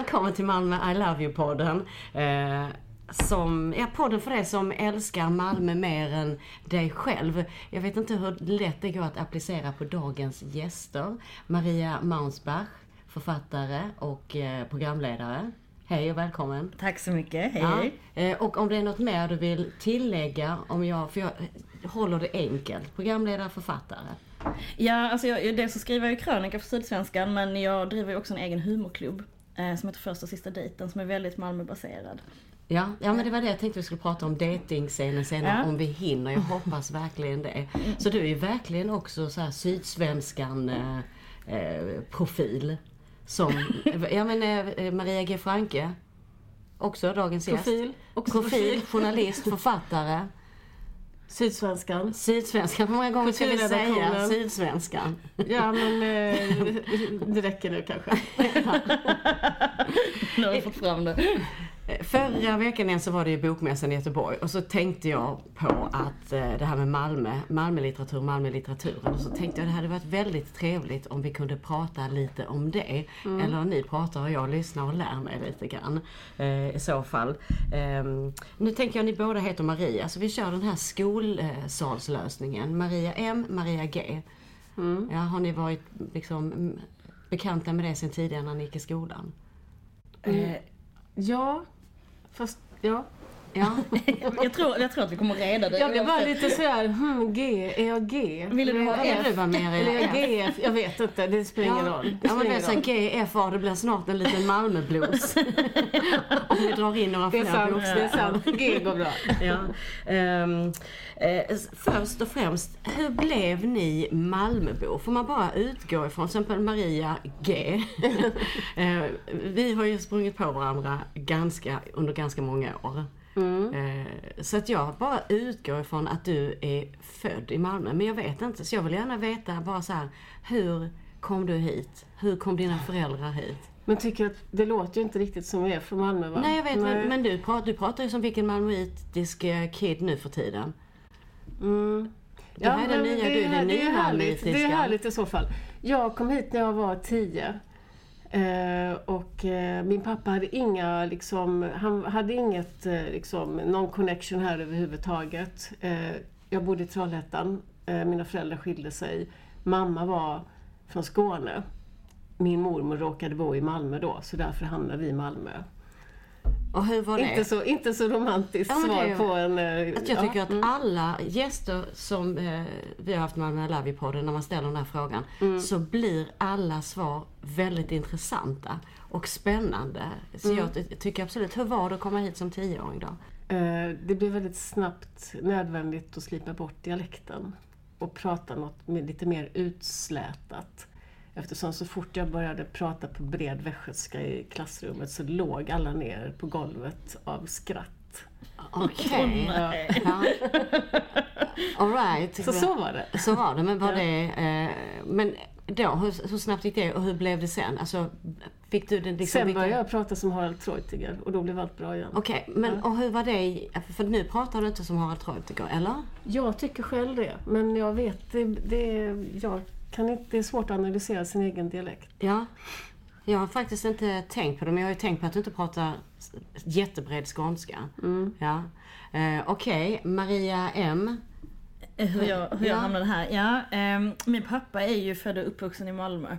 Välkommen till Malmö I Love You-podden. Eh, som, ja, podden för dig som älskar Malmö mer än dig själv. Jag vet inte hur lätt det går att applicera på dagens gäster. Maria Maunsbach, författare och eh, programledare. Hej och välkommen. Tack så mycket, hej Ja, eh, och om det är något mer du vill tillägga, om jag, för jag håller det enkelt. Programledare, författare. Ja, alltså jag, dels så skriver jag ju krönika för Sydsvenskan men jag driver ju också en egen humorklubb. Eh, som heter Första sista dejten som är väldigt Malmöbaserad. Ja, ja men det var det jag tänkte vi skulle prata om datingscenen senare Ja. om vi hinner. Jag hoppas verkligen det. Så du är ju verkligen också så här sydsvenskan eh, eh. Som, ja men eh, Maria G Franke. Också dagens gäst. Profil. Också Profil, journalist, författare. Sydsvenskan. Sydsvenskan, hur många gånger ska vi säga. Sydsvenskan? Ja men eh, det räcker nu kanske. Nu har vi fått fram det. Eh, Förra veckan igen så var det ju bokmässan i Göteborg och så tänkte jag på att eh, det här med Malmö, Malmölitteratur, Malmölitteraturen. Och så tänkte jag det hade varit väldigt trevligt om vi kunde prata lite om det. Eller ni pratar och jag lyssnar och lär mig lite grann eh, i så fall. Ehm, nu tänker jag ni båda heter Maria så vi kör den här skolsalslösningen. Maria M, Maria G. Ja, har ni varit liksom mm, bekanta med det sen tidigare när ni gick i skolan? Eh, Ja, fast ja. Ja, jag, tror, jag tror att vi kommer reda det. Jag blev bara lite sådär, hmm, G, är jag G? Ville du jag F? Eller är jag F? GF? Jag vet inte, det spelar ingen roll. Det Ja men det är spelar så ingen roll. GFA, det blir snart en liten Malmöblues. Om vi drar in några fler bokstäver. det är sant. G går bra. Ja. Ehm, eh, först och främst, hur blev ni Malmöbor? Får man bara utgå ifrån, till exempel Maria G. Eh, vi har ju sprungit på varandra ganska, under ganska många år. Eh, Så att jag bara utgår ifrån att du är född i Malmö. Men jag vet inte, så jag vill gärna veta bara så här, hur kom du hit? Hur kom dina föräldrar hit? Men tycker att det låter ju inte riktigt som vi är från Malmö va? Nej jag vet, Nej. men, men du, pratar, du pratar ju som vilken malmöitisk eh, kid nu för tiden. Mm. Det här är den nya det du, är- den nya. Det är härligt i så fall. Jag kom hit när jag var tio. Eh, och eh, min pappa hade inga, liksom, han hade inget, eh, liksom, någon connection här överhuvudtaget. Eh, jag bodde i Trollhättan. Eh, mina föräldrar skilde sig. Mamma var från Skåne. Min mormor råkade bo i Malmö då, så därför hamnade vi i Malmö. Och hur var det? Inte så, inte så romantiskt Ja, svar på en... eh, Att jag ja, tycker att mm. alla gäster som eh, vi har haft med Malmö Love podden när man ställer den här frågan Mm. så blir alla svar väldigt intressanta och spännande. Så Mm. jag ty- tycker absolut, hur var det att komma hit som tioåring då? Eh, Det blev väldigt snabbt nödvändigt att slipa bort dialekten och prata något med lite mer utslätat. Eftersom så fort jag började prata på bred västgötska i klassrummet så låg alla ner på golvet av skratt. Okej. nej. ja. All right. Så så var det. Så var det, men var det... Eh, men då, hur, hur snabbt gick det och hur blev det sen? Alltså, fick du den liksom... Sen började jag prata som Harald Treutiger och då blev allt bra igen. Okej, men och hur var det? För nu pratar du inte som Harald Treutiger, eller? Jag tycker själv det, men jag vet, det, det, jag kan inte, det är svårt att analysera sin egen dialekt. Ja. Jag har faktiskt inte tänkt på det, men jag har ju tänkt på att du inte pratar jättebred skånska. Mm. Ja. Eh, Okej, Maria M. Eh, Hur jag, hur Ja. jag hamnade här? Ja, ehm, min pappa är ju född och uppvuxen i Malmö.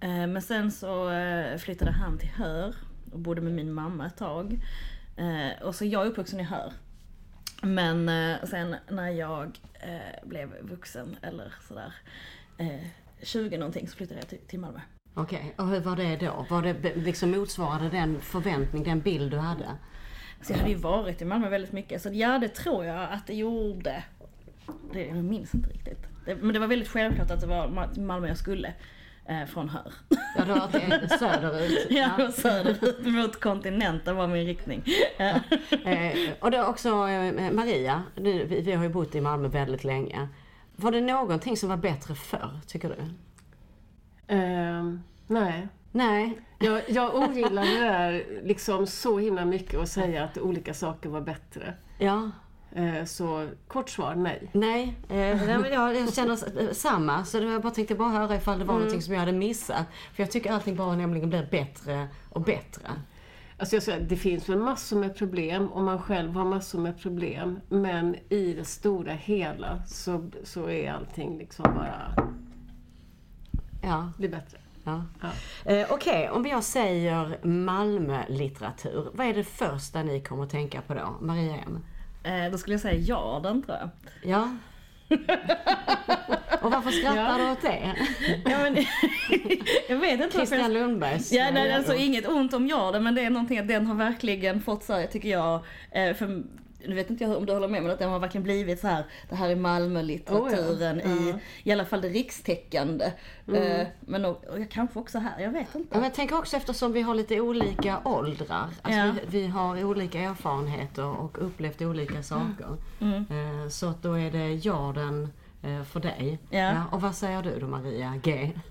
Eh, men sen så eh, flyttade han till Hör och bodde med min mamma ett tag. Eh, och så jag är uppvuxen i Hör. Men eh, sen när jag eh, blev vuxen eller sådär eh, 20 någonting så flyttade jag till, till Malmö. Okej, och hur var det då? Var det liksom motsvarade den förväntning, den bild du hade? Så jag hade ju varit i Malmö väldigt mycket. Så ja, det tror jag att det gjorde. Det, jag minns inte riktigt. Det, men det var väldigt självklart att det var Malmö jag skulle. Eh, från Hör. Ja, var det söderut. Ja, och söderut mot kontinenten var min riktning. Ja. Eh, och då också eh, Maria, du, vi, vi har ju bott i Malmö väldigt länge. Var det någonting som var bättre förr, tycker du? Ehm, nej, Nej. Jag, jag ogillar det där liksom så himla mycket att säga att olika saker var bättre. Ja. Eh, Så kort svar, nej. Nej, eh, jag, känner eh, samma. Så jag bara tänkte bara höra ifall det var någonting som jag hade missat. För jag tycker allting bara nämligen blir bättre och bättre. Alltså jag säger, det finns väl massor med problem och man själv har massor med problem. Men i det stora hela så, så är allting liksom bara, Ja, blir bättre. ja. Ja. Eh, Okej, om jag säger Malmö-litteratur. Vad är det första ni kommer att tänka på då? Maria M? Eh, då skulle jag säga Jarden tror jag. Ja. och varför skrattar du åt det? Ja, men, jag vet inte varför Christian Lundbergs... Ja, nej, alltså inget ont om Jarden men det är någonting att den har verkligen fått så här, tycker jag, eh, för nu vet inte jag om du håller med men att den har verkligen blivit så här, det här är Malmö-litteraturen Oh ja. i, i alla fall det rikstäckande. Eh, men och, och jag kanske också här, jag vet inte. men jag tänker också eftersom vi har lite olika åldrar. Alltså Ja. vi, vi har olika erfarenheter och upplevt olika saker. Mm. Eh, Så att då är det Jarden eh, för dig. Ja. Och vad säger du då Maria G?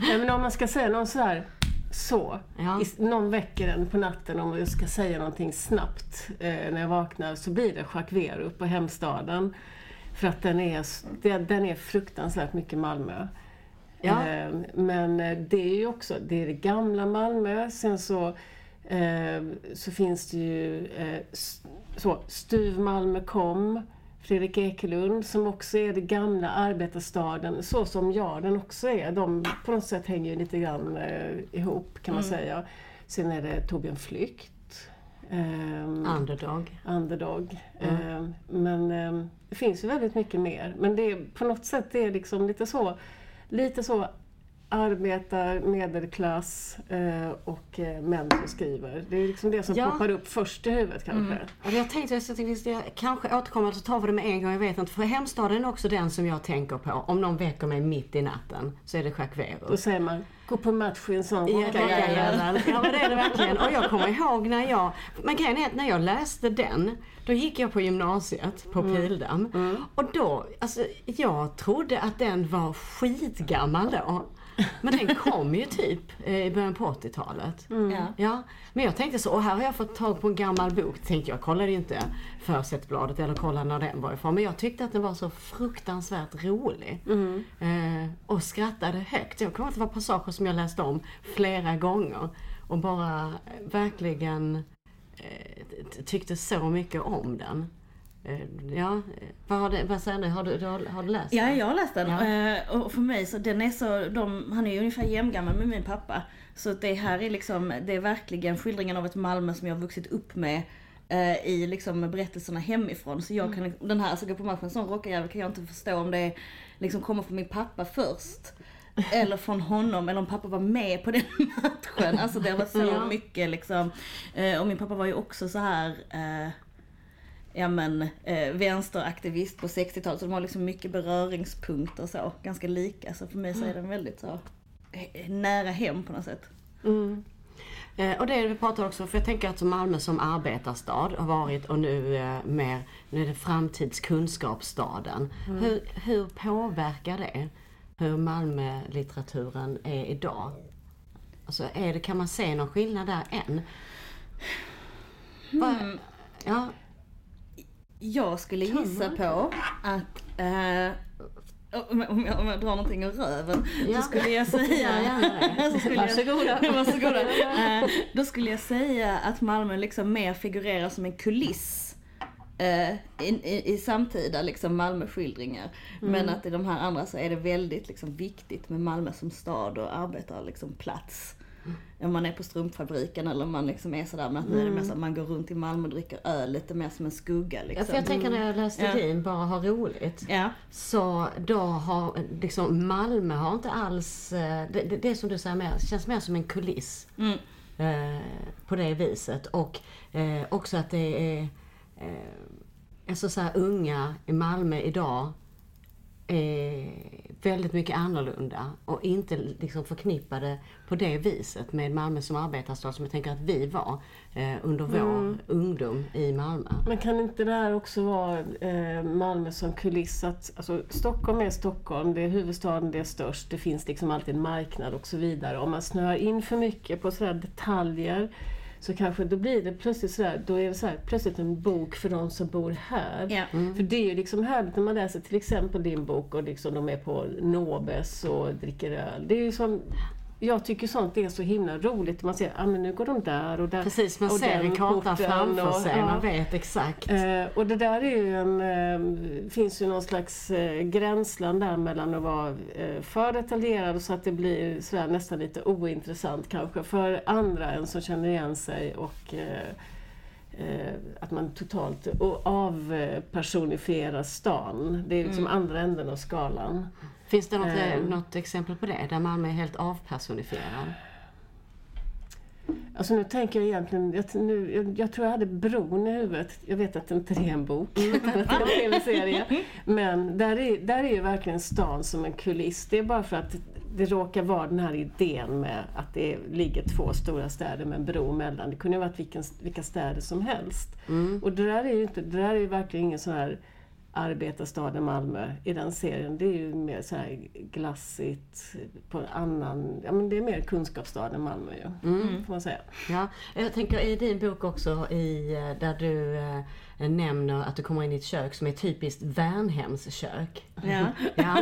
Nej, men om man ska säga någon så här, så. Ja. I, någon väcker en på natten om jag ska säga någonting snabbt eh, när jag vaknar så blir det Jacques Werup på Hemstaden. För att den är, den, är fruktansvärt mycket Malmö. Ja. Eh, men eh, det är ju också, det är det gamla Malmö. Sen så, eh, så finns det ju eh, så, Stuv Malmö kom. Fredrik Ekelund som också är det gamla arbetarstaden, så som Jarden också är. De på något sätt hänger ju lite grann eh, ihop kan man säga. Sen är det Torbjörn Flykt. ehm, Underdog. underdog. Ehm, men ehm, det finns ju väldigt mycket mer. Men det är, på något sätt är det liksom lite så, lite så arbetar, medelklass eh, och eh, män som skriver. Det är liksom det som Ja. poppar upp först i huvudet kanske. Och jag tänkte jag tänkte, visst, jag kanske återkommer så tar vi det med en gång, jag vet inte. För Hemstaden är också den som jag tänker på. Om någon väcker mig mitt i natten så är det Jacques Werup. Då säger man, gå på match i en sån Ja, rockarjäveln. Ja men det är det verkligen. Och jag kommer ihåg när jag, men grejen är att när jag läste den, då gick jag på gymnasiet på Pildamm. Och då, alltså jag trodde att den var skitgammal då. Men den kom ju typ eh, i början på 80-talet. Ja. Ja, men jag tänkte så, och här har jag fått tag på en gammal bok. Tänkte jag, kollade ju inte Försättsbladet eller kollade när den var ifrån. Men jag tyckte att den var så fruktansvärt rolig. Eh, och skrattade högt. Jag kommer att det var passager som jag läste om flera gånger. Och bara eh, verkligen eh, tyckte så mycket om den. Eh, ja, eh, vad, har det, vad säger du? Har du, du har, har du läst Ja, den? jag har läst den. Ja. Eh, Och för mig så, den är så, de, han är ju ungefär jämngammal med min pappa. Så det här är liksom, det är verkligen skildringen av ett Malmö som jag har vuxit upp med. I liksom berättelserna hemifrån. Så jag kan, den här, alltså gå på matchen som rockarjävel kan jag inte förstå om det liksom kommer från min pappa först. Eller från honom, eller om pappa var med på den matchen. Alltså det var så Ja. mycket liksom. Och min pappa var ju också så här ja men, eh, vänsteraktivist på 60-talet. Så de har liksom mycket beröringspunkter så, ganska lika. Så för mig så är den väldigt så eh, nära hem på något sätt. Mm. Eh, och det vi pratar också, för jag tänker att Malmö som arbetarstad har varit och nu eh, mer, nu är det framtidskunskapsstaden. Hur, hur påverkar det hur Malmö-litteraturen är idag? Alltså är det, kan man se någon skillnad där än? Va- Ja, Jag skulle gissa på att eh, om, jag, om, jag, om jag drar någonting ur röven Ja. så skulle jag säga... Ja, så skulle jag, Varsågoda. varsågoda. Eh, då skulle jag säga att Malmö liksom mer figurerar som en kuliss. eh, I, i, i samtida liksom Malmöskildringar. Men att i de här andra så är det väldigt liksom viktigt med Malmö som stad och arbetar liksom plats. Om man är på strumpfabriken eller om man liksom är sådär, men att nu är det mer så att man går runt i Malmö och dricker öl lite mer som en skugga Ja, liksom. för jag tänker när jag läste Ja. din, bara ha roligt. Ja. Så då har liksom Malmö har inte alls, eh, det, det, det som du säger mer, känns mer som en kuliss. Mm. eh, på det viset. Och eh, också att det är eh, alltså så unga i Malmö idag är väldigt mycket annorlunda och inte liksom förknippade på det viset med Malmö som arbetarstad som jag tänker att vi var eh, under vår ungdom i Malmö. Men kan inte det här också vara eh, Malmö som kuliss? Att, alltså, Stockholm är Stockholm, det är huvudstaden, det är störst, det finns liksom alltid en marknad och så vidare. Om man snöar in för mycket på sådär detaljer så kanske då blir det plötsligt så här, då är det så här, plötsligt en bok för de som bor här. Ja. För det är ju liksom härligt när man läser till exempel din bok och liksom de är på Nobes och dricker öl. Det är ju som, jag tycker sånt är så himla roligt. Man ser, ah, men nu går de där och där. Precis, man och ser en karta framför och- sig. ja. Man vet exakt. Eh, och det där är ju en, eh, finns ju någon slags eh, gränsland där mellan att vara eh, för detaljerad så att det blir sådär nästan lite ointressant kanske för andra än som känner igen sig och eh, att man totalt avpersonifierar stan. Det är liksom andra änden av skalan. Finns det något, Ehm. något exempel på det? Där Malmö är helt avpersonifierad? Alltså nu tänker jag egentligen, jag, nu, jag, jag tror jag hade Bron i huvudet. Jag vet att det inte är en bok, utan att det är en tv-serie. Men där är, där är ju verkligen stan som en kuliss. Det är bara för att det råkar vara den här idén med att det ligger två stora städer med en bro mellan. Det kunde ju varit vilken, vilka städer som helst. Och det där är ju inte, det där är ju verkligen ingen sån här arbetarstaden Malmö i den serien. Det är ju mer så här glassigt, på annan, ja men det är mer kunskapsstaden Malmö ju, får man säga. Ja, jag tänker i din bok också i, eh, där du eh, nämner att du kommer in i ett kök som är typiskt Värnhems kök. Ja. Ja,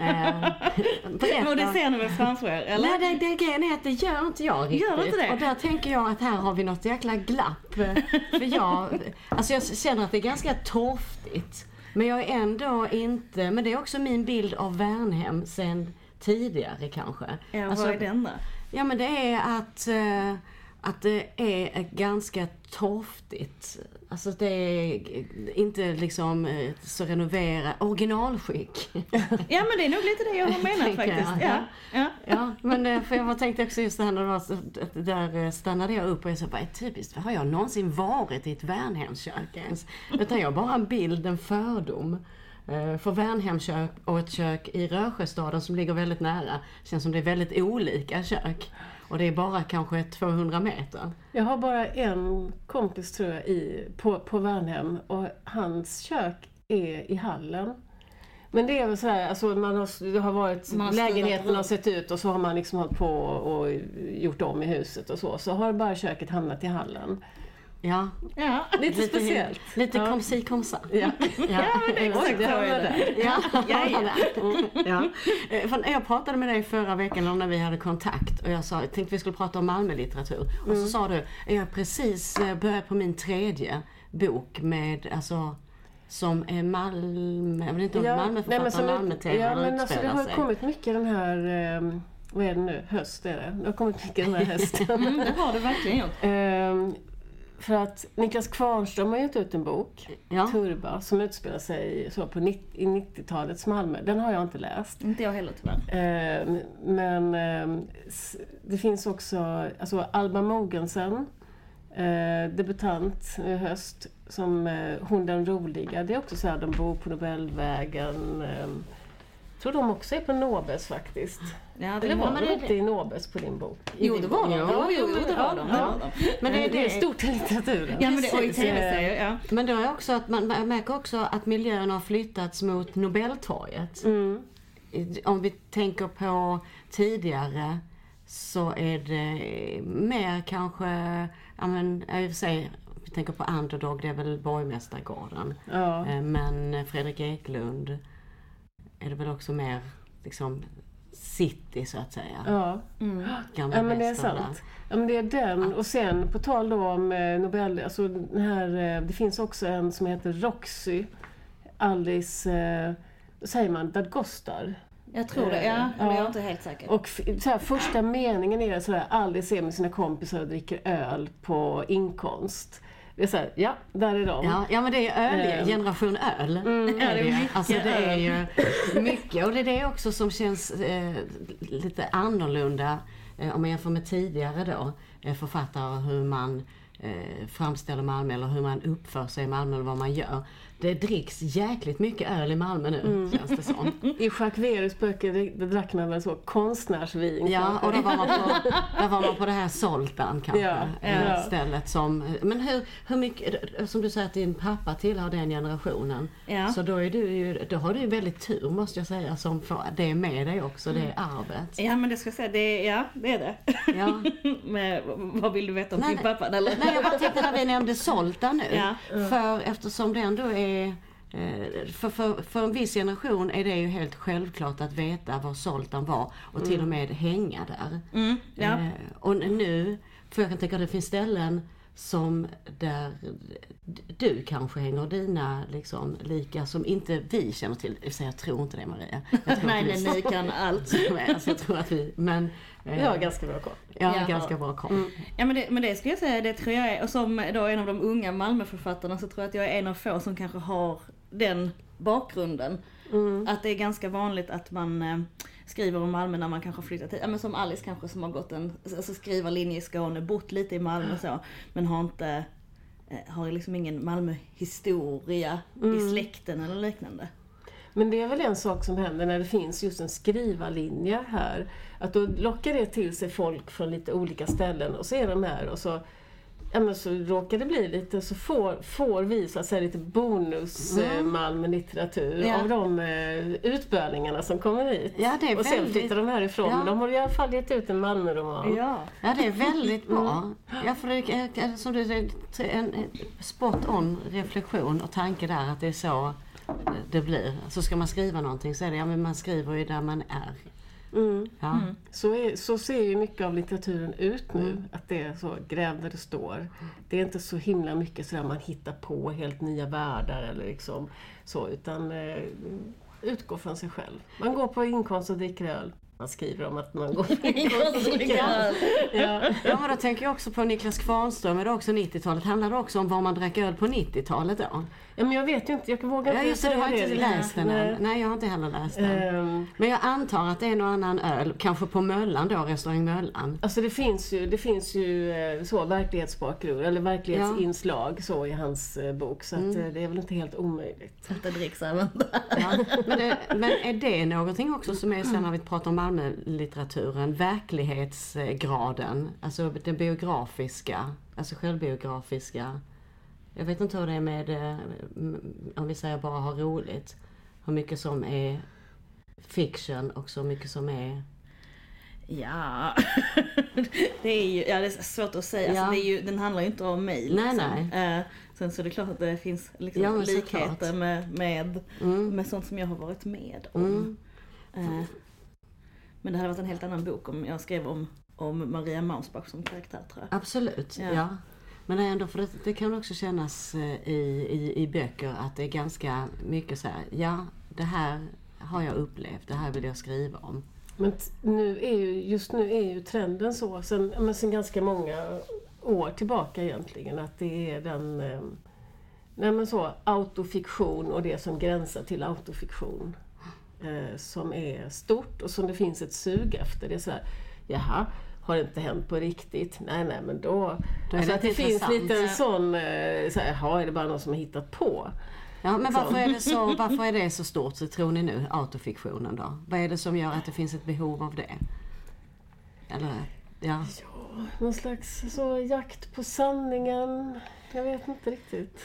eh. Och det ser ni väl framför er, eller? Nej, det, det grejen är att det gör inte jag riktigt. Gör inte det? Och där tänker jag att här har vi något jäkla glapp. För jag, alltså jag känner att det är ganska torftigt. Men jag är ändå inte, men det är också min bild av Värnhem sen tidigare kanske. Ja, Alltså, vad är den då? Ja men det är att, eh, att det är ganska torftigt. Alltså det är inte liksom eh, så renoverat, originalskick. Ja men det är nog lite det jag har menat Tänker jag, faktiskt. Ja. Ja. Ja, men eh, för jag tänkte också just det här när det var så, där eh, stannade jag upp och jag sa bara typiskt, har jag någonsin varit i ett Värnhemskök ens? Utan jag har bara en bild, en fördom. För Värnhemskök och ett kök i Rösjöstaden som ligger väldigt nära känns som det är väldigt olika kök. Och det är bara kanske 200 meter. Jag har bara en kompis tror jag i, på, på Värnhem och hans kök är i hallen. Men det är väl så här, alltså man har, det har varit, Man har lägenheten har sett ut och så har man liksom hållit på och gjort om i huset och så. Så har bara köket hamnat i hallen. Ja, Ja. Lite, speciellt. Lite Ja. kom si kom sa. Ja. Ja, men det är exakt Oj, det så är hamnade det. Ja, Ja, ja. ja. Eh, Jag pratade med dig förra veckan när vi hade kontakt och jag sa, jag tänkte vi skulle prata om Malmölitteratur. Och så sa du, jag har precis eh, börjat på min tredje bok med, alltså som är Malmö, jag vet inte om men Malmöförfattaren Malmö-TV ja, men alltså, det har sig. kommit mycket den här, eh, vad är det nu, höst är det. Det har kommit mycket den här hösten. Mm, det har du verkligen gjort. För att Niklas Kvarnström har gett ut en bok, Ja. Turba, som utspelar sig så på 90, i 90-talets Malmö. Den har jag inte läst. Inte jag heller tyvärr. Ehm, men s- det finns också alltså Alba Mogensen, eh, debutant i höst, som eh, Hon den roliga. Det är också så här, de bor på Nobelvägen. jag tror de också är på Nobes faktiskt. Ja, det Eller var men de det- inte i Nobes på din bok? I Jo, det var de. Ja, Jo, jo, jo, det var de. Det var de. Men det, det är stort i litteraturen. Ja, men det, och i tv-serier, ja. Men då är också att man, man märker också att miljön har flyttats mot Nobeltorget. Mm. Om vi tänker på tidigare så är det mer kanske, ja men i och för sig, vi tänker på Underdog, det är väl Borgmästargården. Ja. Eh, Men Fredrik Eklund är det väl också mer liksom city så att säga. Ja. Gamla Ja men det är sant. Ja men det är den och sen på tal då om eh, Nobel, alltså den här, eh, det finns också en som heter Roxy. Alice, eh, säger man, Dadgostar. Jag tror det, ja. Ja. Eller jag är inte helt säker. Och så här, första meningen är sådär, Alice är med sina kompisar och dricker öl på inkomst. Det är såhär, ja, där är de. Ja, ja men det är öl, Ehm. generation öl. Det är ju. mycket alltså det är ju mycket och det är det också som känns eh, lite annorlunda eh, om man jämför med tidigare då eh, författare hur man eh, framställer Malmö eller hur man uppför sig i Malmö eller vad man gör. Det dricks jäkligt mycket öl i Malmö nu, Mm. känns det som. I Jacques Verus böcker det, drack man väl så konstnärsvin Ja, kanske. och då var man på, var man på det här Zoltan kanske, Ja, eh, ja. stället som... Men hur, hur mycket, som du säger att din pappa tillhör den generationen. Ja. Så då, är du ju, då har du ju väldigt tur måste jag säga som får det med dig också, det arvet. Ja men det ska jag säga, det är, ja det är det. Ja. Men vad vill du veta om Nej, din pappa? Eller? Nej, jag bara tänkte när vi nämnde Zoltan nu. För eftersom det ändå är... eh, För, för, för en viss generation är det ju helt självklart att veta var Zoltan var och till och med hänga där. Mm, ja. Eh, Och nu, för jag kan tänka att det finns ställen som där du kanske hänger dina liksom lika som inte vi känner till. Så jag tror inte det Maria. Jag tror nej, nej, ni kan allt. alltså, jag tror att vi, men... eh, Jag har ganska bra koll. jag har Ja. ganska bra koll. Ja men det, men det skulle jag säga, det tror jag är, och som då en av de unga Malmöförfattarna så tror jag att jag är en av få som kanske har den bakgrunden. Att det är ganska vanligt att man eh, skriver om Malmö när man kanske har flyttat hit. Ja men som Alice kanske som har gått en alltså skrivarlinje i Skåne, bott lite i Malmö och så. Men har inte, eh, har liksom ingen Malmöhistoria i släkten eller liknande. Men det är väl en sak som händer när det finns just en skrivarlinje här. Att då lockar det till sig folk från lite olika ställen och så är de här och så Ja men så råkar det bli lite, så får, får vi så att säga lite bonus eh, Malmö-litteratur Ja. av de eh, utbörningarna som kommer hit. Ja, det är och sen väldigt- flyttar de härifrån. Ja. De har i alla fall gett ut en Malmö-roman. Ja. Ja, det är väldigt bra. Ja, för det är, som du säger, en spot on reflektion och tanke där att det är så det blir. Så ska man skriva någonting så är det, ja men man skriver ju där man är. Mm. Ja. Så, är, så ser ju mycket av litteraturen ut nu. Mm. Att det är så, gräv där det står. Det är inte så himla mycket sådär man hittar på helt nya världar eller liksom så, utan eh, utgå från sig själv. Man går på inkomst och dricker öl. Man skriver om att man går på inkomst och dricker öl. Ja. ja, men då tänker jag också på Niklas Kvarnström, är det också 90-talet? Handlar det också om var man drack öl på 90-talet då? Ja, men jag vet ju inte, jag vågar Ja inte just det, du har inte säga läst den än. Nej. Nej, jag har inte heller läst den. Ehm, Men jag antar att det är någon annan öl, kanske på Möllan då, restaurang Möllan. Alltså det finns ju, det finns ju eh, så verklighetsbakgrund, eller verklighetsinslag så i hans eh, bok. Så Mm. att, eh, det är väl inte helt omöjligt. Att det dricks även där. Ja, men, det, men är det någonting också som är, sen när vi pratar om Malmölitteraturen, verklighetsgraden, alltså den biografiska, alltså självbiografiska. Jag vet inte hur det är med, eh, om vi säger bara ha roligt, hur mycket som är fiction och så mycket som är... Ja, det är ju ja, det är svårt att säga. Ja. Alltså, det är ju, den handlar ju inte om mig. Nej, liksom. Eh, sen så är det klart att det finns liksom Ja, likheter såklart. med, med, Mm. med sånt som jag har varit med om. Mm. Eh, men det hade varit en helt annan bok om jag skrev om, om Maria Mausbach som karaktär tror jag. Absolut, ja. Men ändå, för det, det kan också kännas eh, i, i, i böcker att det är ganska mycket så här, ja det här har jag upplevt, det här vill jag skriva om. Men nu är ju, just nu är ju trenden så, sen, men sen ganska många år tillbaka egentligen, att det är den eh, nej men så, autofiktion och det som gränsar till autofiktion eh, som är stort och som det finns ett sug efter. Det är så här, jaha, har det inte hänt på riktigt? Nej, nej, men då... Då alltså det att det finns lite en sån, eh, så här, jaha, är det bara någon som har hittat på? Ja, men varför är, det så, varför är det så stort, så tror ni nu, autofiktionen då? Vad är det som gör att det finns ett behov av det? Eller, ja. Någon slags så, jakt på sanningen? Jag vet inte riktigt.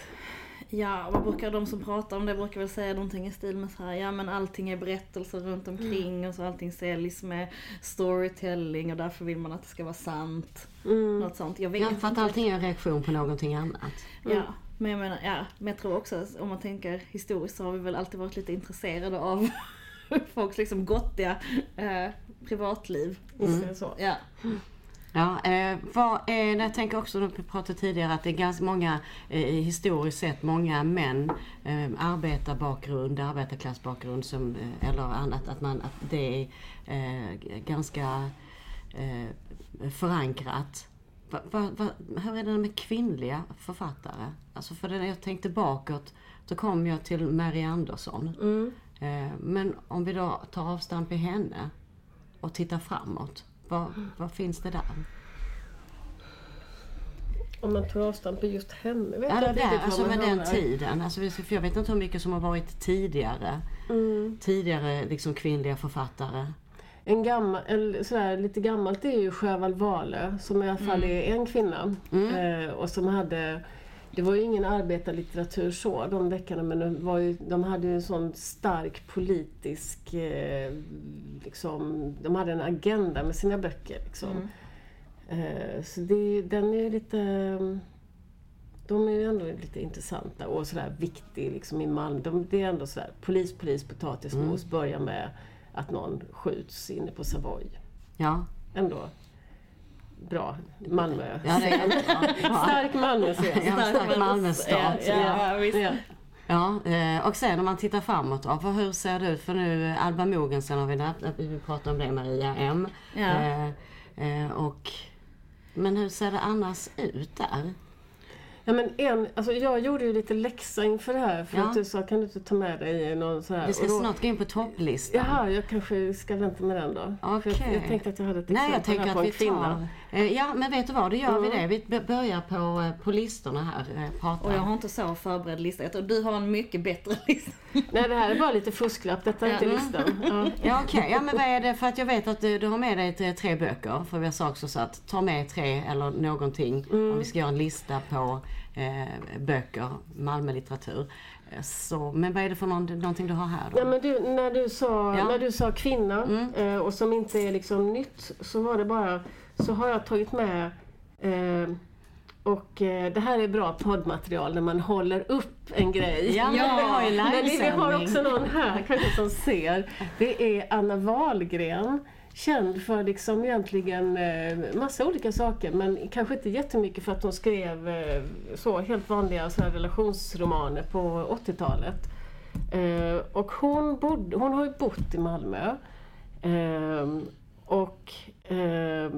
Ja, vad brukar de som pratar om det brukar väl säga någonting i stil med så här, ja men allting är berättelser runt omkring och så allting säljs med storytelling och därför vill man att det ska vara sant. Mm. Något sånt. Jag vet ja, för att allting är en reaktion på någonting annat. Ja, men jag menar, ja, men jag tror också om man tänker historiskt så har vi väl alltid varit lite intresserade av folks liksom gottiga eh, privatliv. Det så. Ja. Ja, eh, vad är, jag tänker också, vi pratade tidigare att det är ganska många, eh, historiskt sett, många män, eh, arbetarbakgrund, arbetarklassbakgrund som, eh, eller annat, att, man, att det är eh, ganska eh, förankrat. Va, va, va, hur är det med kvinnliga författare? Alltså för när jag tänkte bakåt, då kom jag till Mary Andersson. Mm. Eh, men om vi då tar avstamp i henne och tittar framåt, vad, vad finns det där? om man tar avstamp på just henne. Vet Ja, det där, alltså med den tiden. Alltså, för jag vet inte hur mycket som har varit tidigare. Mm. Tidigare liksom kvinnliga författare. En gammal, en, sådär, lite gammalt är ju Sjöwall Wahlöö som i alla fall är en kvinna. Eh, och som hade, det var ju ingen arbetarlitteratur så de veckorna men de, var ju, de hade ju en sån stark politisk, eh, liksom, de hade en agenda med sina böcker. Liksom. Eh, så det, den är ju lite, de är ju ändå lite intressanta och sådär viktig liksom i Malmö. De, det är ändå sådär, polis, polis, potatismos börjar med att någon skjuts inne på Savoy. Ja, Ändå bra Malmö. ja det är. Ja. Stark Malmö Ja, stark Malmö stad. Ja, ja. Ja. Eh, och sen om man tittar framåt då, för hur ser det ut? För nu Alba Mogensen har vi där, vi pratar om det, Maria M. Eh, eh, och, men hur ser det annars ut där? Ja, men en, alltså jag gjorde ju lite läxa inför det här för Ja. att du sa kan du inte ta med dig någon så här. Vi ska då- snart gå in på topplistan. Jaha, jag kanske ska vänta med den då. Okej. jag, jag tänkte att jag hade ett Nej, jag exempel tänker här på att en vi kvinna. tar... Eh, ja, men vet du vad? Då gör vi Mm. det. Vi börjar på, eh, på listorna här. Eh, prata. Och jag har inte så förberedd lista. Jag tror du har en mycket bättre lista. Nej, det här är bara lite fusklapp. Detta är inte Ja. listan. Ja. Ja okej, ja men vad är det? För att jag vet att du, du har med dig tre, tre böcker. För vi sa också så att ta med tre eller någonting Mm. om vi ska göra en lista på eh, böcker, Malmölitteratur. Så, men vad är det för någon, någonting du har här då? Ja, men du, när, du sa, Ja. när du sa kvinna Mm. eh, och som inte är liksom nytt så var det bara så har jag tagit med eh, och eh, det här är bra poddmaterial när man håller upp en grej. Ja, men vi har ju Men vi har också någon här kanske som ser. Det är Anna Wahlgren. Känd för liksom egentligen eh, massa olika saker men kanske inte jättemycket för att hon skrev eh, så helt vanliga så här relationsromaner på 80-talet. Eh, och hon, bodde, hon har ju bott i Malmö. Eh, och eh,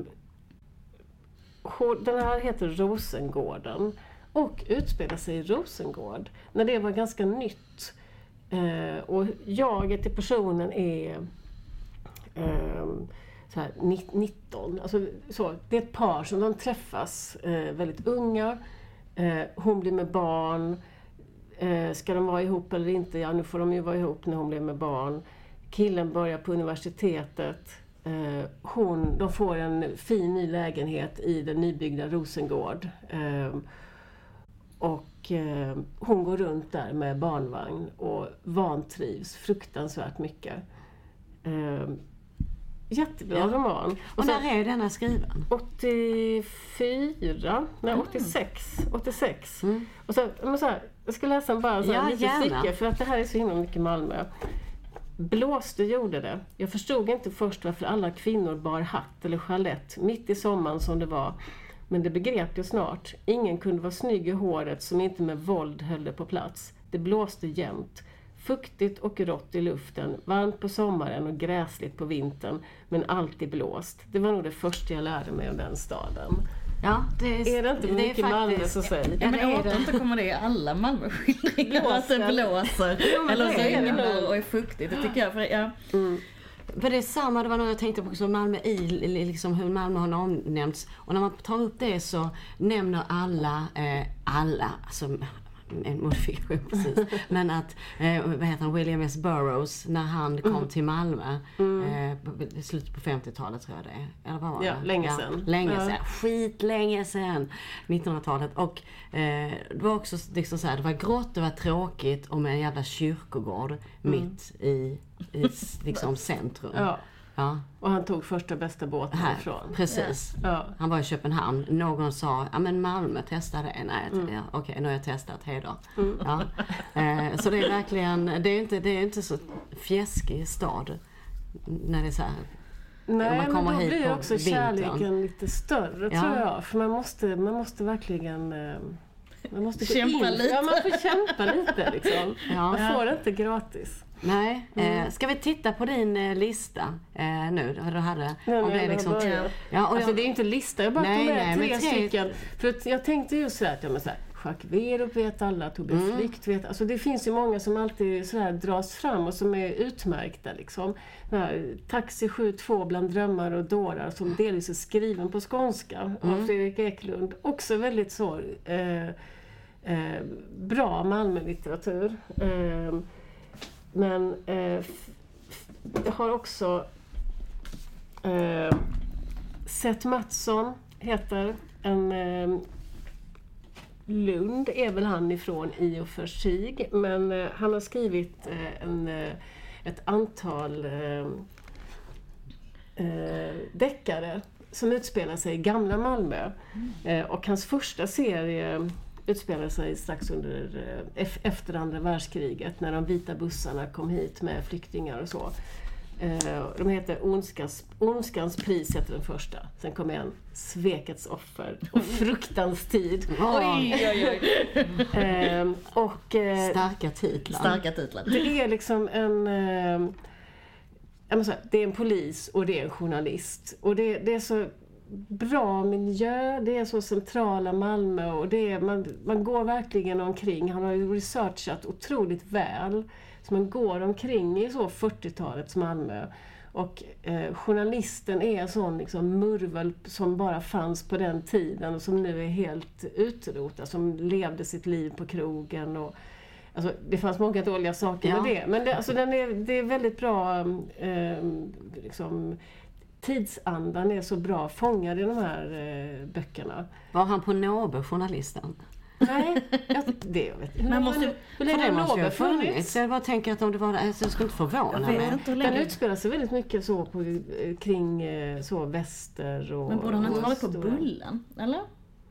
den här heter Rosengården och utspelar sig i Rosengård när det var ganska nytt. Eh, och jaget i personen är eh, så här, 19. Alltså, så, det är ett par som de träffas eh, väldigt unga. Eh, hon blir med barn. Eh, ska de vara ihop eller inte? Ja, nu får de ju vara ihop när hon blir med barn. Killen börjar på universitetet. Eh, hon, de får en fin ny lägenhet i den nybyggda Rosengård. Eh, och eh, hon går runt där med barnvagn och vantrivs fruktansvärt mycket. Eh, jättebra Ja. roman. Och sen- när är denna skriven? 84, nej 86, 86. Mm. Och så, men så här, jag ska läsa bara så här, Ja, lite gärna. stycke för att det här är så himla mycket Malmö. Blåste gjorde det. Jag förstod inte först varför alla kvinnor bar hatt eller chalett mitt i sommaren som det var. Men det begrep jag snart. Ingen kunde vara snygg i håret som inte med våld höll det på plats. Det blåste jämt. Fuktigt och rått i luften, varmt på sommaren och gräsligt på vintern, men alltid blåst. Det var nog det första jag lärde mig om den staden. Ja, det är, Är det inte mycket Malmö så säg? Ja, men det är det. återkommer det i alla Malmöskildringar att det blåser. men Eller det så är det regnar och är fuktigt. Det tycker jag. För, ja. För det är samma, det var något jag tänkte på också, Malmö i, liksom hur Malmö har omnämnts. Och när man tar upp det så nämner alla, eh, alla, alltså en modifikation precis. Men att, eh, vad heter han, William S. Burroughs, när han kom Mm. till Malmö, eh, på- i slutet på 50-talet tror jag det är. Eller vad var Ja, det? länge sedan. Länge Ja. sedan. Skitlänge sedan. 1900-talet. Och eh, det var också liksom så här, det var grått, det var tråkigt och med en jävla kyrkogård mitt i, i liksom centrum. Mm. Ja, Ja, och han tog första bästa båten här. ifrån. Precis. Ja. Han var i Köpenhamn. Någon sa, ja men Malmö, testa det. Nej, Mm. ja, okej nu har jag testat, hejdå. Ja. Eh, så det är verkligen, det är inte, det är inte så fjäskig stad. När det är så här. Nej, man men kommer då hit blir också vintern. kärleken lite större Ja. tror jag. För man måste, man måste verkligen eh, man måste Kämpa lite. Ja, man får kämpa lite liksom. Ja. Man får det inte gratis. Nej, Mm. eh, ska vi titta på din eh, lista eh, nu? Du hade? Nu Om det är jag liksom, ja, och Alltså jag, det är inte lista, jag bara Nej, tog med nej, tre, stycken. För att jag tänkte ju sådär, att, ja, men så här, Jacques Werup vet alla, Tobias Mm. Flykt vet Alltså det finns ju många som alltid sådär dras fram och som är utmärkta. Liksom. Här, Taxi 72 bland drömmar och dårar som delvis är skriven på skånska av Fredrik Eklund. Också väldigt så eh, eh, bra Malmölitteratur. Eh, men eh, jag har också eh, Seth Mattsson heter en eh, Lund är väl han ifrån i och för sig. Men eh, han har skrivit eh, en, eh, ett antal eh, eh, deckare som utspelar sig i gamla Malmö. Eh, och hans första serie utspelar sig strax under, eh, ef- efter andra världskriget när de vita bussarna kom hit med flyktingar och så. Eh, de heter Ondskans, Ondskans pris heter den första. Sen kommer en Svekets offer och Fruktans tid. Oj, oj, oj. Eh, och, eh, Starka titlar. Starka titlar. det är liksom en... Eh, säga, det är en polis och det är en journalist. Och det, det är så bra miljö, det är så centrala Malmö och det är, man, man går verkligen omkring. Han har ju researchat otroligt väl. Så man går omkring i så 40-talets Malmö. Och eh, journalisten är en sån liksom murvel som bara fanns på den tiden och som nu är helt utrotad. Som levde sitt liv på krogen. Och, Alltså, det fanns många dåliga saker Ja. med det. Men det, alltså, den är, det är väldigt bra... Eh, liksom, tidsandan är så bra fångad i de här eh, böckerna. Var han på Nåbe, journalisten? Nej, jag, det jag vet Man måste- Hur länge har ha funnits. Jag bara tänker att om det var det, alltså, jag skulle inte förvåna mig. inte Den utspelar sig väldigt mycket så på, eh, kring eh, så väster och Men borde han inte varit på Bullen? Eller?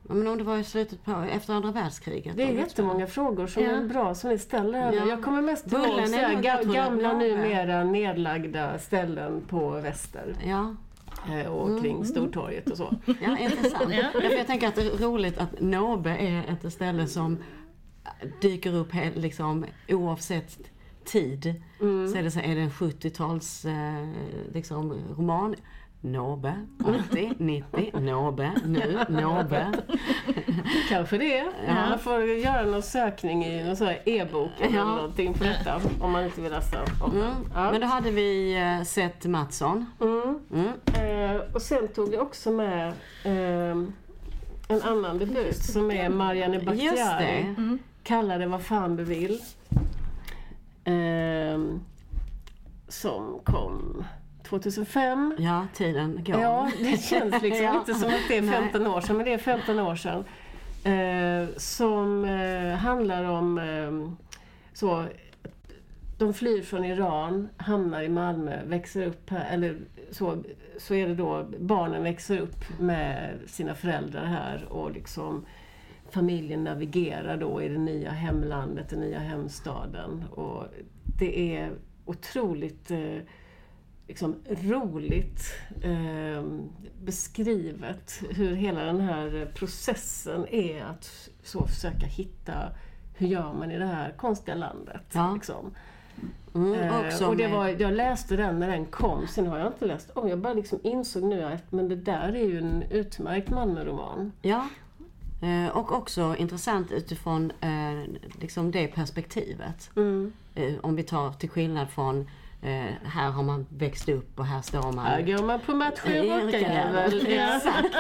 Ja, Men om det var i slutet på, efter andra världskriget. Det är då, jättemånga frågor som Ja. är bra som ni ställer. Ja. Jag kommer mest Bullen ihåg gamla jag- numera nedlagda ställen på väster Ja, och kring Stortorget och så. ja intressant. Ja. Jag tänker att det är roligt att Nåbe är ett ställe som dyker upp liksom, oavsett tid. Mm. Så är det, så, är det en 70-tals eh, liksom, roman. Nåbe, 80, 90, Nåbe, nu, Nåbe. Kanske det. Ja. Man får göra någon sökning i någon sån här e-bok eller Ja. någonting på detta om man inte vill läsa om Mm. Ja. Men då hade vi eh, sett Mattsson. Mm. Mm. Eh, och sen tog jag också med ehm, en annan debut som är Marianne Just Bakhtiari. det. Mm. Kalla det vad fan du vill. Ehm, som kom 2005. Ja, tiden går. Ja, det känns liksom Ja. inte som att det är Nej. 15 år sedan, men det är 15 år sedan. Eh, som eh, handlar om eh, så, de flyr från Iran, hamnar i Malmö, växer upp här, eller så, så är det då barnen växer upp med sina föräldrar här och liksom familjen navigerar då i det nya hemlandet, den nya hemstaden. Och det är otroligt eh, liksom, roligt eh, beskrivet hur hela den här processen är att så försöka hitta hur gör man i det här konstiga landet. Ja. Liksom. Mm, Eh, och det var, jag läste den när den kom, sen har jag inte läst om. Jag bara liksom insåg nu att men det där är ju en utmärkt Malmö-roman. Ja. Eh, Och också intressant utifrån eh, liksom det perspektivet. Mm. Eh, Om vi tar till skillnad från eh, här har man växt upp och här står man. Här går man på match i Eh, rockajävel. Exakt.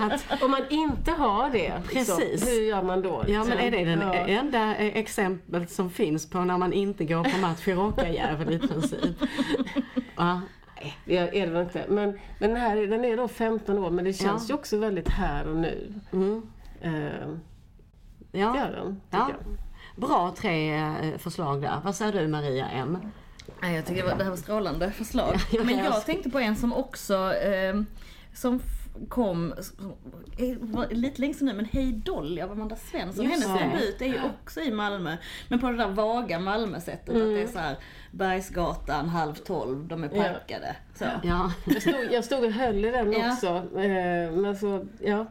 Att, Om man inte har det, liksom, Precis. hur gör man då? ja liksom? men är det den Ja. enda eh, exemplet som finns på när man inte går på match i råkarjävel i princip? Ja, Ja, är det väl inte. Men, men den här den är då 15 år, men det känns Ja. ju också väldigt här och nu. mm, Eh, det ja. är den, tycker Ja. jag. Bra tre eh, förslag där. Vad säger du Maria M? Nej, jag tycker det här var strålande förslag. Ja, Men jag- tänkte på en som också eh, som kom, eh, var lite länge sedan nu, men Hej Dolly av Amanda Svensson. Just Hennes det. debut är ju också i Malmö. Men på det där vaga Malmö-sättet. Att det är så här Bergsgatan halv tolv, de är Ja. parkade. Så. Ja, Jag stod, jag stod och höll i den Ja. också. Eh, men, så, ja.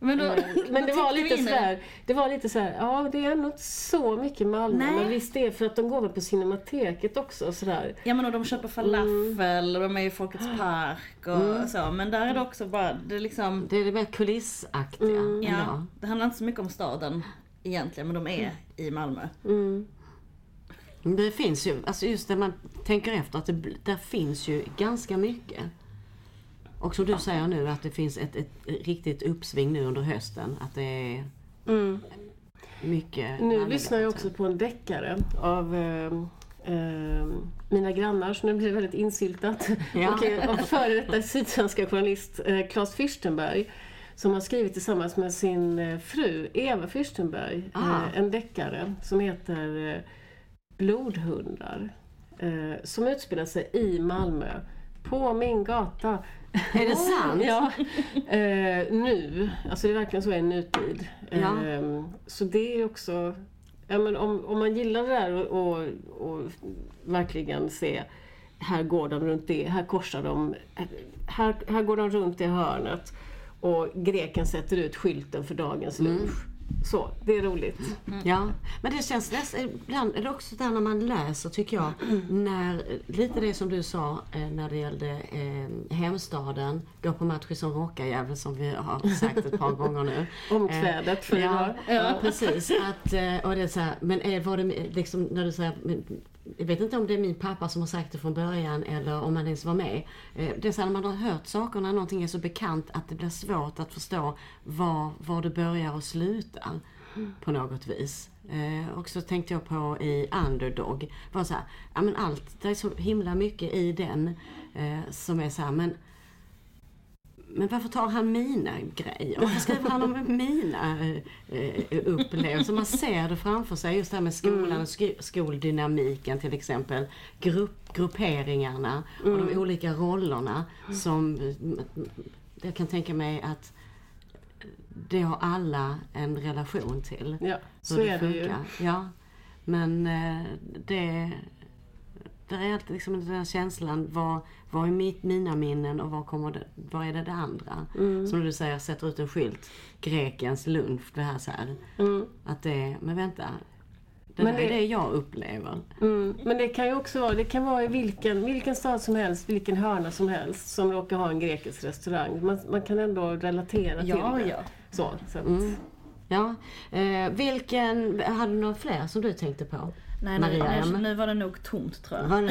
Men, då, Eh, men det då var lite sådär, det var lite sådär, ja det är nog inte så mycket Malmö. Nej. Men visst det är för att de går väl på Cinemateket också och sådär. Ja men och de köper falafel och de är i Folkets Park och så. Men där är det också bara, det är liksom, det är det mer kulissaktiga. Mm. ja, det handlar inte så mycket om staden. egentligen, men de är i Malmö. Mm. Det finns ju, alltså just när man tänker efter, att det, där finns ju ganska mycket. Och som du säger nu att det finns ett, ett riktigt uppsving nu under hösten. Att det är Mm. mycket... Nu lyssnar jag också på en deckare av eh, eh, mina grannar, så nu blir det väldigt insyltat. Ja. Och före detta sydsvenska journalist eh, Claes Fürstenberg som har skrivit tillsammans med sin eh, fru Eva Fürstenberg Ah. eh, en deckare som heter eh, Blodhundar. Som utspelar sig i Malmö. På min gata. Är det sant? Ja. Eh, nu. Alltså det är verkligen så i nutid. Ja. Eh, så det är också... Ja, men om, om man gillar det där och, och, och verkligen se här går de runt det, här korsar de, här, här går de runt det hörnet och greken sätter ut skylten för dagens lunch. Så, det är roligt. Ja, men det känns nästan, ibland är det också där när man läser tycker jag, när, lite det som du sa eh, när det gällde eh, hemstaden, gå på matcher som rockajävel som vi har sagt ett par gånger nu. Omkvädet för ja, idag. ja, precis. Att, eh, och det är så här, men är, var det liksom när du säger, jag vet inte om det är min pappa som har sagt det från början eller om han ens var med. Eh, det är så när man har hört saker, när någonting är så bekant att det blir svårt att förstå var, var det börjar och slutar på något vis. Eh, och så tänkte jag på i Underdog, var så här, ja men allt, det är så himla mycket i den eh, som är så här, men men varför tar han mina grejer? Varför skriver han om mina eh, eh, upplevelser? Man ser det framför sig, just det här med skolan och sk- skoldynamiken till exempel. Grupp, grupperingarna och de olika rollerna som eh, jag kan tänka mig att det har alla en relation till. Ja, hur så är det ju. funkar. Ja, men eh, det, det är alltid liksom den känslan, vad, vad är mitt, mina minnen och vad, kommer det, vad är det det andra? Mm. Som du säger, sätter ut en skylt, grekens lunch, det här så här. Mm. Att det, men vänta, det Men där är det- det jag upplever. Mm. Men det kan ju också vara, det kan vara i vilken, vilken stad som helst, vilken hörna som helst som råkar ha en grekisk restaurang. Man, man kan ändå relatera Ja, till det. ja. Så, så Mm. Ja, eh, vilken, hade du några fler som du tänkte på? Nej, nu, Maria, nu, nu var det nog tomt tror jag.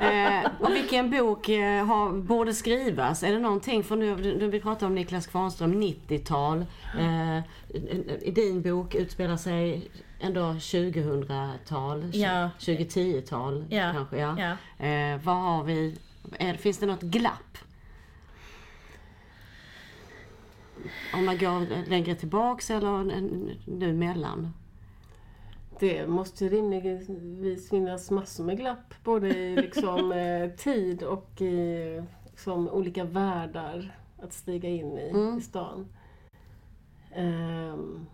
Eh, Och vilken bok eh, har, borde skrivas? Är det någonting, för nu, nu vi pratar om Niklas Kvarnström, 90-tal. Eh, i din bok utspelar sig ändå 2000-tal, Ja. 2010-tal Ja, kanske. Ja. ja. Eh, vad har vi, är, finns det något glapp? Om man går längre tillbaks eller nu mellan? Det måste rimligtvis finnas massor med glapp, både i liksom, eh, tid och i liksom, olika världar att stiga in i, Mm. i stan. Ehm,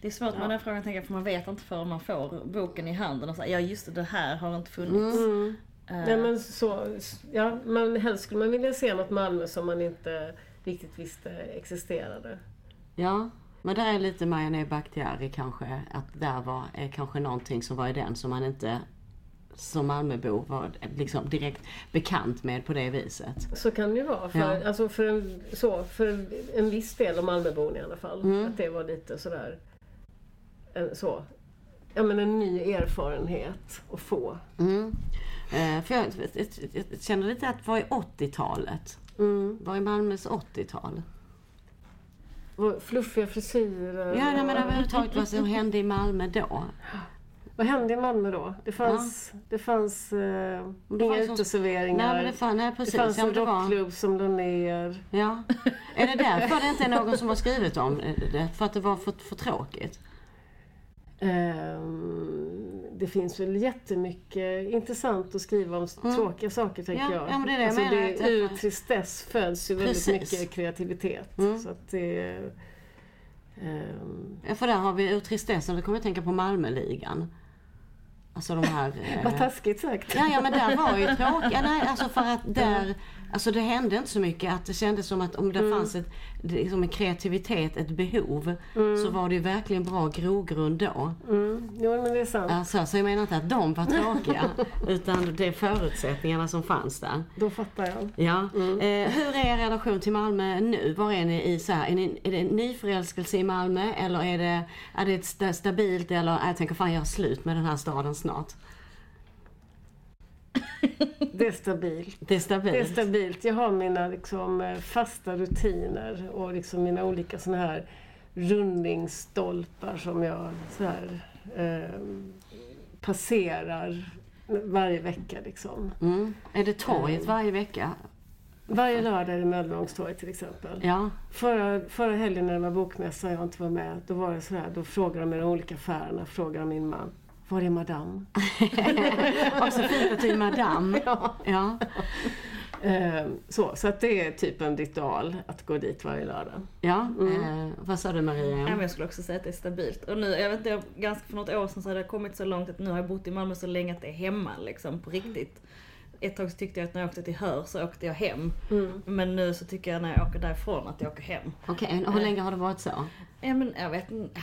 Det är svårt Ja. med den frågan tänker jag, för man vet inte förrän man får boken i handen och säger ja just det, det här har inte funnits. mm. Eh, Nej, men så, ja, man, helst skulle man vilja se något Malmö som man inte riktigt visste existerade. Ja, men där är lite Marianne Bakhtiari kanske. Att där var är kanske någonting som var i den som man inte som Malmöbo var liksom direkt bekant med på det viset. Så kan det ju vara. För, Ja. alltså för, en, så, för en, viss del av Malmöbon i alla fall. Mm. Att det var lite sådär... Så, ja, men en ny erfarenhet att få. Mm. Eh, för jag, jag, jag, jag känner lite att vad är 80-talet? Mm. Vad är Malmös 80-tal? Fluffiga frisyrer. Ja, nej, men överhuvudtaget vad som hände i Malmö då? Vad hände i Malmö då? Det fanns, det fanns eh, det inga fanns uteserveringar. Nej, men det, fan, nej det fanns ja, en var, rockklubb som lade ner. ja. Är det därför det inte är någon som har skrivit om det? För att det var för, för tråkigt? Ehm, det finns väl jättemycket intressant att skriva om Mm. tråkiga saker tänker Ja, jag. ja, det är det jag alltså, menar, det, jag- ur tristess föds ju väldigt mycket kreativitet. Mm. Så att det, Ja, för där har vi ur tristessen, då kommer jag tänka på Malmöligan. Alltså de här... eh, vad taskigt sagt. Ja, ja men där var ju tråkigt. Ja, nej, alltså för att där, Alltså det hände inte så mycket. Att det kändes som att om det Mm. fanns ett, liksom en kreativitet, ett behov, så var det ju verkligen bra grogrund då. Mm. Jo, men det är sant. Alltså, så jag menar inte att de var tråkiga, utan det är förutsättningarna som fanns där. Då fattar jag. Ja. Eh, hur är er relation till Malmö nu? Var är ni i så här, är, ni, är det en nyförälskelse i Malmö eller är det, är det stabilt eller jag tänker fan jag har slut med den här staden snart. Det är stabilt. Det är stabilt. Det är stabilt. Jag har mina liksom, eh, fasta rutiner och liksom mina olika såna här rundningsstolpar som jag så här, eh, passerar varje vecka. Liksom. Mm. Är det torget varje vecka? Varje lördag är det Möllevångstorget till exempel. Ja. Förra, förra helgen när det var bokmässa och jag inte var med, då var det så här, då frågade de i de olika affärerna, frågade min man, var är madame? Också fint att du är madame. Ja. Ja. Eh, så, så att det är typ en ritual att gå dit varje lördag. ja. Eh, vad sa du Ja, Maria? men jag skulle också säga att det är stabilt. Och nu, jag vet inte, jag, ganska för något år sedan så hade jag kommit så långt att nu har jag bott i Malmö så länge att det är hemma liksom, på riktigt. Ett tag så tyckte jag att när jag åkte till Hör så åkte jag hem. Men nu så tycker jag när jag åker därifrån att jag åker hem. Okej, och hur länge har det varit så? Ja men jag vet inte,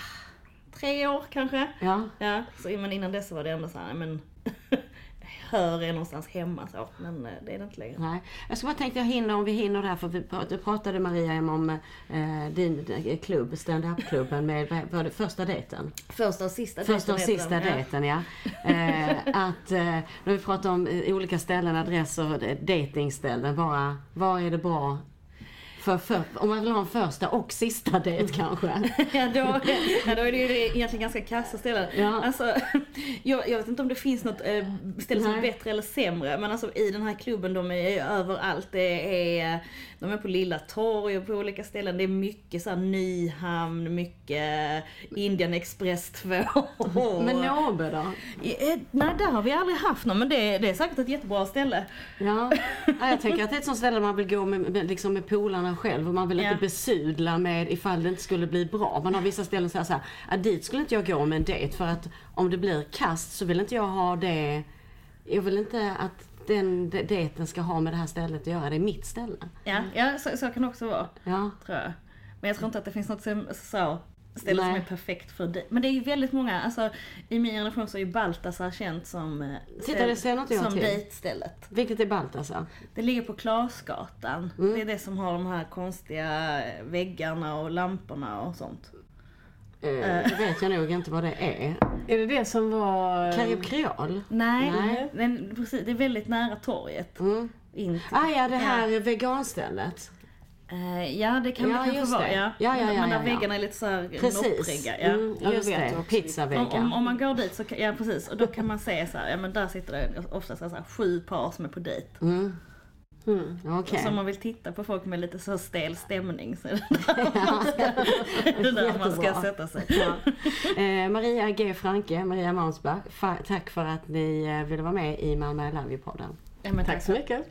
tre år kanske. Ja. Ja, så, men innan dess var det ändå så här, men Hör är någonstans hemma så, men eh, det är det inte längre. Nej. Jag ska bara tänkte jag hinner, om vi hinner där, för vi prat- du pratade Maria om eh, din eh, klubb, stand-up-klubben med, var det, första dejten? Första och sista Första och dejten sista den, ja. dejten ja. Eh, att eh, när vi pratar om eh, olika ställen, adresser, datingställen, bara, vad är det bra för, för, om man vill ha en första och sista dejt kanske? ja, då, ja, då är det ju egentligen ganska kassa ställen. Ja. Alltså, jag, jag vet inte om det finns något eh, ställe som är bättre eller sämre. Men alltså i den här klubben, de är ju överallt. Det är, de är på Lilla Torg och på olika ställen. Det är mycket så här Nyhamn, mycket Indian Express 2. Men Nåbe då? Eh, Nej, där har vi aldrig haft någon. Men det, det är säkert ett jättebra ställe. Ja. ja, jag tänker att det är ett sånt ställe man vill gå med, med, liksom med polarna själv och man vill Ja. inte besudla med ifall det inte skulle bli bra. Man har vissa ställen som säger så här, "Ja, dit skulle inte jag gå med en dejt för att om det blir kast så vill inte jag ha det, jag vill inte att den de- dejten ska ha med det här stället att göra, det är mitt ställe. Ja, ja så, så kan det också vara. Ja. tror jag. Men jag tror inte att det finns något som, så, ställe som Nej. är perfekt för dig. Men det är ju väldigt många, alltså i min generation så är ju Baltasar känt som, eh, Titta, det ser något jag som till. dejtstället. Vilket är Baltasar? Det ligger på Klasgatan. Mm. Det är det som har de här konstiga väggarna och lamporna och sånt. Eh, det vet jag nog inte vad det är. Är det det som var... Karib Kreol? Nej, Nej. Den, precis, det är väldigt nära torget. Mm. Ah ja, det här veganstället. Eh, ja, det kan Ja, det kanske vara. det. Ja. Ja, ja, ja, Men där ja, ja. väggarna är lite såhär Precis. noppriga. Ja. Mm, Ja, just vet det. också. Pizzaväggar. Om, om, om man går dit så kan, ja precis, och då kan man se så här, ja men där sitter det oftast så här sju par som är på dejt. Mm. Mm. Okej. Så om man vill titta på folk med lite så stel stämning så är det där det är där man ska sätta sig. Ja. Eh, Maria G Franke, Maria Månsberg, fa- tack för att ni eh, ville vara med i Malmö Love You-podden. Ja, men Tack så mycket.